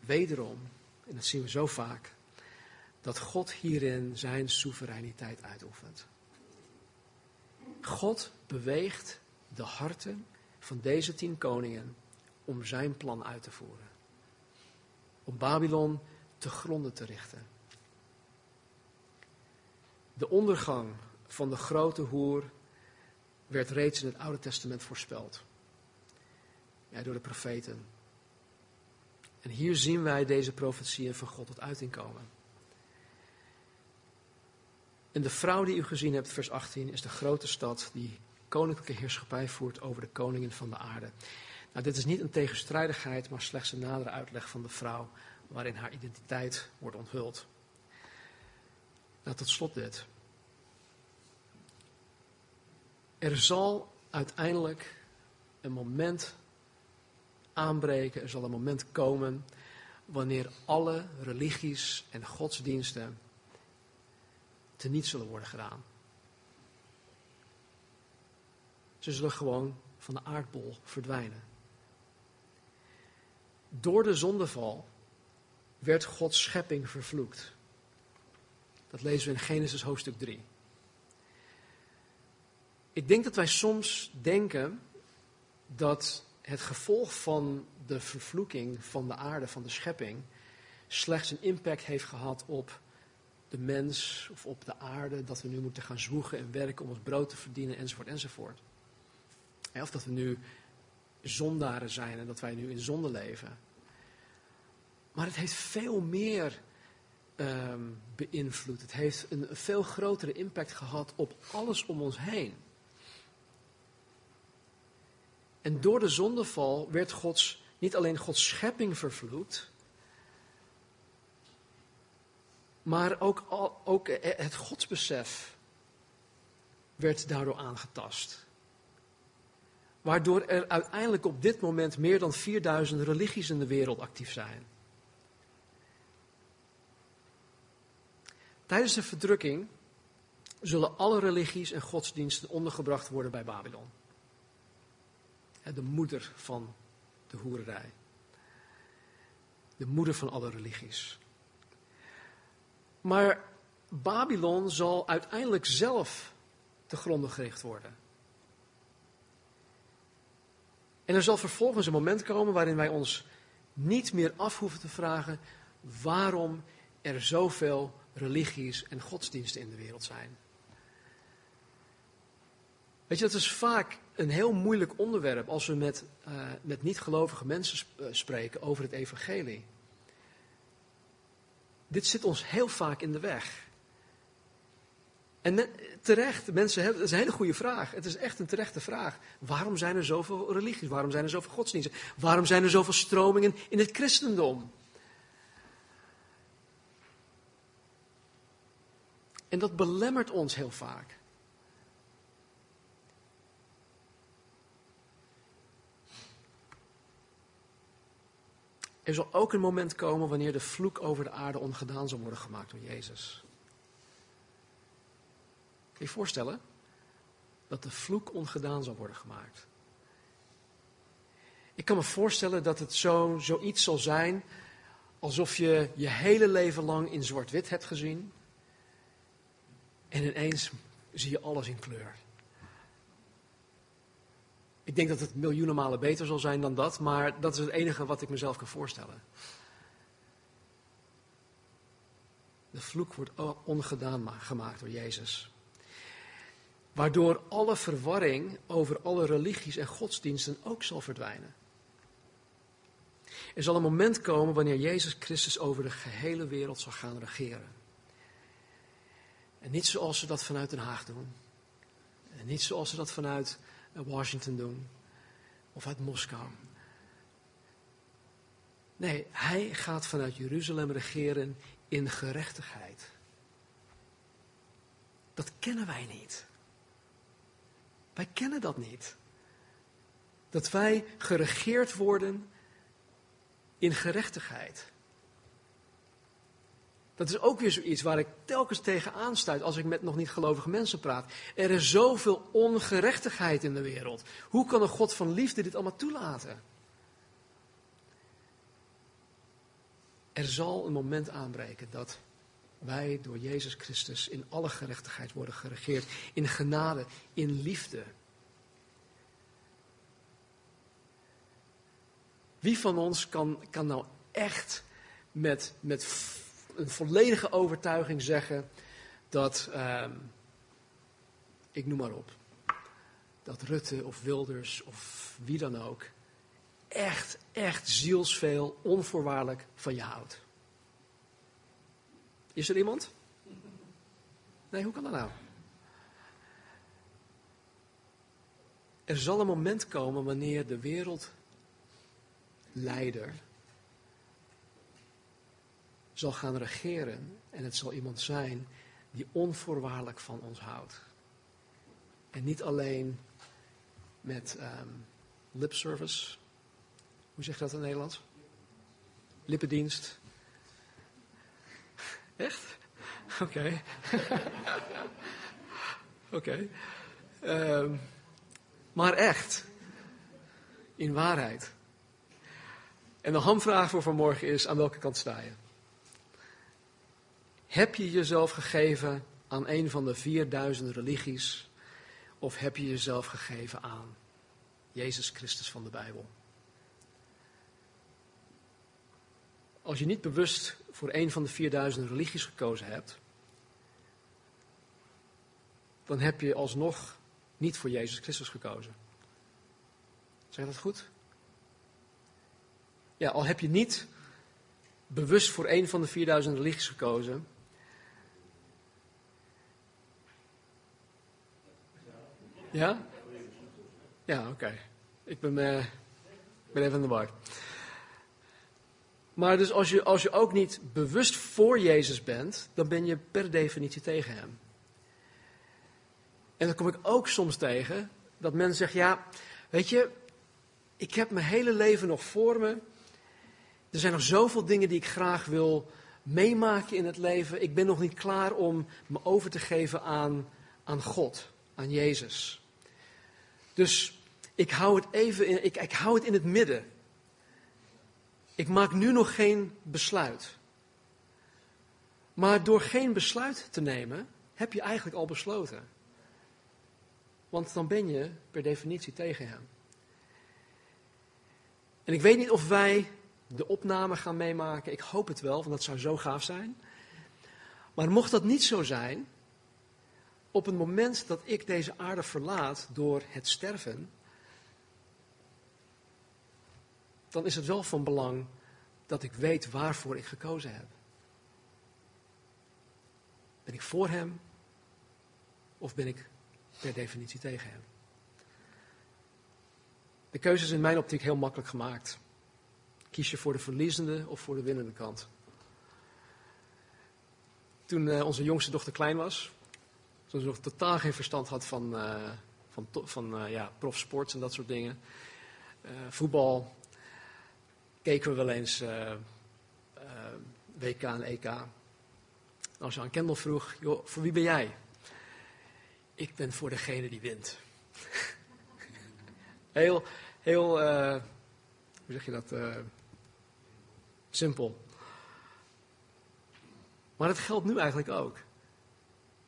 Speaker 1: wederom, en dat zien we zo vaak, dat God hierin zijn soevereiniteit uitoefent. God beweegt de harten van deze tien koningen om zijn plan uit te voeren. Om Babylon te gronden te richten. De ondergang van de grote hoer werd reeds in het Oude Testament voorspeld. Ja, door de profeten. En hier zien wij deze profetieën van God tot uiting komen. En de vrouw die u gezien hebt, vers 18, is de grote stad die koninklijke heerschappij voert over de koningen van de aarde. Nou, dit is niet een tegenstrijdigheid, maar slechts een nadere uitleg van de vrouw waarin haar identiteit wordt onthuld. Nou, tot slot dit. Er zal uiteindelijk een moment aanbreken, er zal een moment komen wanneer alle religies en godsdiensten teniet zullen worden gedaan. Ze zullen gewoon van de aardbol verdwijnen. Door de zondeval werd Gods schepping vervloekt. Dat lezen we in Genesis hoofdstuk 3. Ik denk dat wij soms denken dat het gevolg van de vervloeking van de aarde, van de schepping, slechts een impact heeft gehad op de mens of op de aarde, dat we nu moeten gaan zwoegen en werken om ons brood te verdienen, enzovoort, enzovoort. Of dat we nu zondaren zijn en dat wij nu in zonde leven. Maar het heeft veel meer um, beïnvloed. Het heeft een veel grotere impact gehad op alles om ons heen. En door de zondeval werd Gods, niet alleen Gods schepping vervloekt, maar ook, ook het godsbesef werd daardoor aangetast. Waardoor er uiteindelijk op dit moment meer dan 4000 religies in de wereld actief zijn. Tijdens de verdrukking zullen alle religies en godsdiensten ondergebracht worden bij Babylon. De moeder van de hoererij. De moeder van alle religies. Maar Babylon zal uiteindelijk zelf te gronden gericht worden. En er zal vervolgens een moment komen waarin wij ons niet meer af hoeven te vragen waarom er zoveel religies en godsdiensten in de wereld zijn. Weet je, dat is vaak een heel moeilijk onderwerp als we met, uh, met niet-gelovige mensen eh, spreken over het evangelie. Dit zit ons heel vaak in de weg. En terecht, mensen hebben, dat is een hele goede vraag. Het is echt een terechte vraag. Waarom zijn er zoveel religies? Waarom zijn er zoveel godsdiensten? Waarom zijn er zoveel stromingen in het christendom? En dat belemmert ons heel vaak. Er zal ook een moment komen wanneer de vloek over de aarde ongedaan zal worden gemaakt door Jezus. Kun je je voorstellen? Dat de vloek ongedaan zal worden gemaakt. Ik kan me voorstellen dat het zo, zoiets zal zijn alsof je je hele leven lang in zwart-wit hebt gezien. En ineens zie je alles in kleur. Ik denk dat het miljoenen malen beter zal zijn dan dat, maar dat is het enige wat ik mezelf kan voorstellen. De vloek wordt ongedaan gemaakt door Jezus. Waardoor alle verwarring over alle religies en godsdiensten ook zal verdwijnen. Er zal een moment komen wanneer Jezus Christus over de gehele wereld zal gaan regeren. En niet zoals ze dat vanuit Den Haag doen. En niet zoals ze dat vanuit eh, Washington doen. Of uit Moskou. Nee, hij gaat vanuit Jeruzalem regeren in gerechtigheid. Dat kennen wij niet. Wij kennen dat niet. Dat wij geregeerd worden in gerechtigheid. Dat is ook weer zoiets waar ik telkens tegen aanstuit als ik met nog niet gelovige mensen praat. Er is zoveel ongerechtigheid in de wereld. Hoe kan een God van liefde dit allemaal toelaten? Er zal een moment aanbreken dat wij door Jezus Christus in alle gerechtigheid worden geregeerd. In genade, in liefde. Wie van ons kan, kan nou echt met, met een volledige overtuiging zeggen dat, uh, ik noem maar op, dat Rutte of Wilders of wie dan ook echt, echt zielsveel onvoorwaardelijk van je houdt. Is er iemand? Nee, hoe kan dat nou? Er zal een moment komen wanneer de wereld leider zal gaan regeren. En het zal iemand zijn die onvoorwaardelijk van ons houdt. En niet alleen met um, lip service. Hoe zeg je dat in het Nederlands? Lippendienst. Echt? Oké. [LAUGHS] Oké. Ehm, maar echt. In waarheid. En de hamvraag voor vanmorgen is: aan welke kant sta je? Heb je jezelf gegeven aan een van de 4000 religies? Of heb je jezelf gegeven aan Jezus Christus van de Bijbel? Als je niet bewust voor een van de 4000 religies gekozen hebt, dan heb je alsnog niet voor Jezus Christus gekozen. Zeg dat goed? Ja, al heb je niet bewust voor een van de 4000 religies gekozen. Ja? Ja, oké. Ik ben, uh, ben even in de war. Maar dus als je, als je ook niet bewust voor Jezus bent, dan ben je per definitie tegen Hem. En dan kom ik ook soms tegen dat mensen zeggen, ja, weet je, ik heb mijn hele leven nog voor me. Er zijn nog zoveel dingen die ik graag wil meemaken in het leven. Ik ben nog niet klaar om me over te geven aan, aan God, aan Jezus. Dus ik hou het even in, ik, ik hou het in het midden. Ik maak nu nog geen besluit. Maar door geen besluit te nemen, heb je eigenlijk al besloten. Want dan ben je per definitie tegen hem. En ik weet niet of wij de opname gaan meemaken. Ik hoop het wel, want dat zou zo gaaf zijn. Maar mocht dat niet zo zijn, op het moment dat ik deze aarde verlaat door het sterven, dan is het wel van belang dat ik weet waarvoor ik gekozen heb. Ben ik voor Hem of ben ik per definitie tegen Hem? De keuze is in mijn optiek heel makkelijk gemaakt. Kies je voor de verliezende of voor de winnende kant? Toen uh, onze jongste dochter klein was, nog totaal geen verstand had van, uh, van, van uh, ja, profsport en dat soort dingen. voetbal, keken we wel eens WK en EK. Als je aan Kendall vroeg, joh, voor wie ben jij? Ik ben voor degene die wint. [LAUGHS] heel, heel, hoe zeg je dat? Simpel. Maar dat geldt nu eigenlijk ook.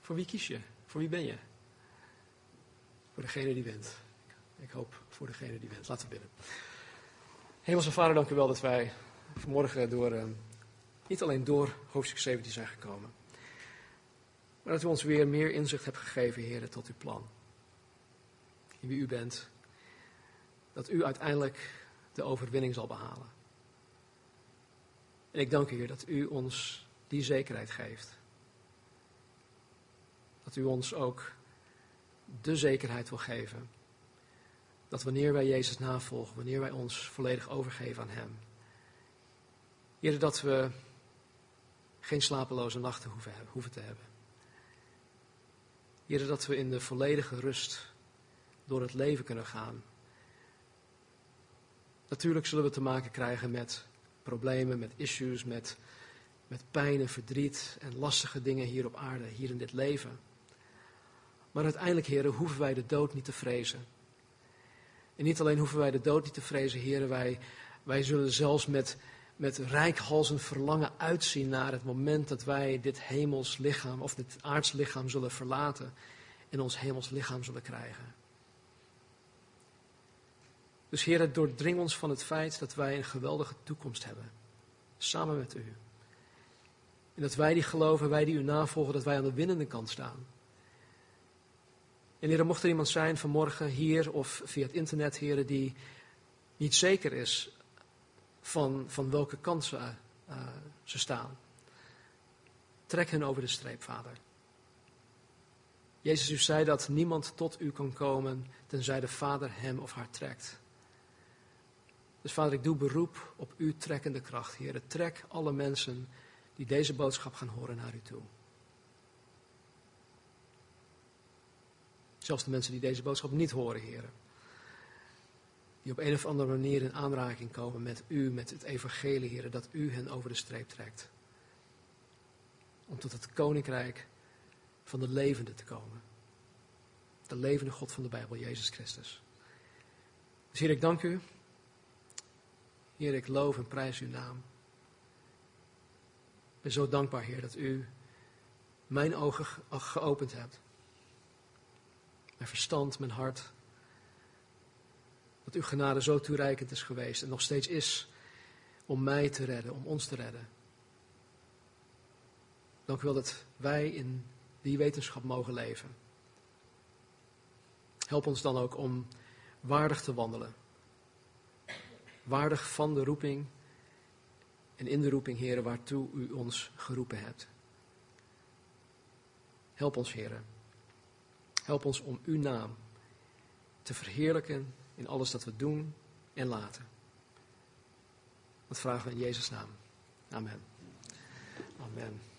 Speaker 1: Voor wie kies je? Voor wie ben je? Voor degene die wint. Ik hoop voor degene die wint. Laten we bidden. Hemelse Vader, dank u wel dat wij vanmorgen door, uh, niet alleen door hoofdstuk 17 zijn gekomen. Maar dat u ons weer meer inzicht hebt gegeven, heren, tot uw plan. In wie u bent. Dat u uiteindelijk de overwinning zal behalen. En ik dank u, Heer, dat u ons die zekerheid geeft. Dat u ons ook de zekerheid wil geven. Dat wanneer wij Jezus navolgen, wanneer wij ons volledig overgeven aan Hem. Heer, dat we geen slapeloze nachten hoeven, hoeven te hebben. Heer, dat we in de volledige rust door het leven kunnen gaan. Natuurlijk zullen we te maken krijgen met problemen, met issues, met, met pijn en verdriet en lastige dingen hier op aarde, hier in dit leven. Maar uiteindelijk, heren, hoeven wij de dood niet te vrezen. En niet alleen hoeven wij de dood niet te vrezen, heren, wij, wij zullen zelfs met, met rijkhalsend verlangen uitzien naar het moment dat wij dit hemels lichaam of dit aards lichaam zullen verlaten en ons hemels lichaam zullen krijgen. Dus Heer, doordring ons van het feit dat wij een geweldige toekomst hebben, samen met U. En dat wij die geloven, wij die U navolgen, dat wij aan de winnende kant staan. En Heer, mocht er iemand zijn vanmorgen hier of via het internet, Heer, die niet zeker is van, van welke kant ze, uh, ze staan. Trek hen over de streep, Vader. Jezus, u zei dat niemand tot u kan komen tenzij de Vader hem of haar trekt. Dus vader, ik doe beroep op uw trekkende kracht, Heer. Trek alle mensen die deze boodschap gaan horen naar u toe. Zelfs de mensen die deze boodschap niet horen, Heer. Die op een of andere manier in aanraking komen met u, met het evangelie, Heer. Dat u hen over de streep trekt. Om tot het koninkrijk van de levende te komen. De levende God van de Bijbel, Jezus Christus. Dus Heer, ik dank u. Heer, ik loof en prijs uw naam. Ik ben zo dankbaar, Heer, dat u mijn ogen geopend hebt. Mijn verstand, mijn hart. Dat uw genade zo toereikend is geweest en nog steeds is om mij te redden, om ons te redden. Dank u wel dat wij in die wetenschap mogen leven. Help ons dan ook om waardig te wandelen. Waardig van de roeping en in de roeping, heren, waartoe u ons geroepen hebt. Help ons, heren. Help ons om uw naam te verheerlijken in alles dat we doen en laten. Dat vragen we in Jezus' naam. Amen. Amen.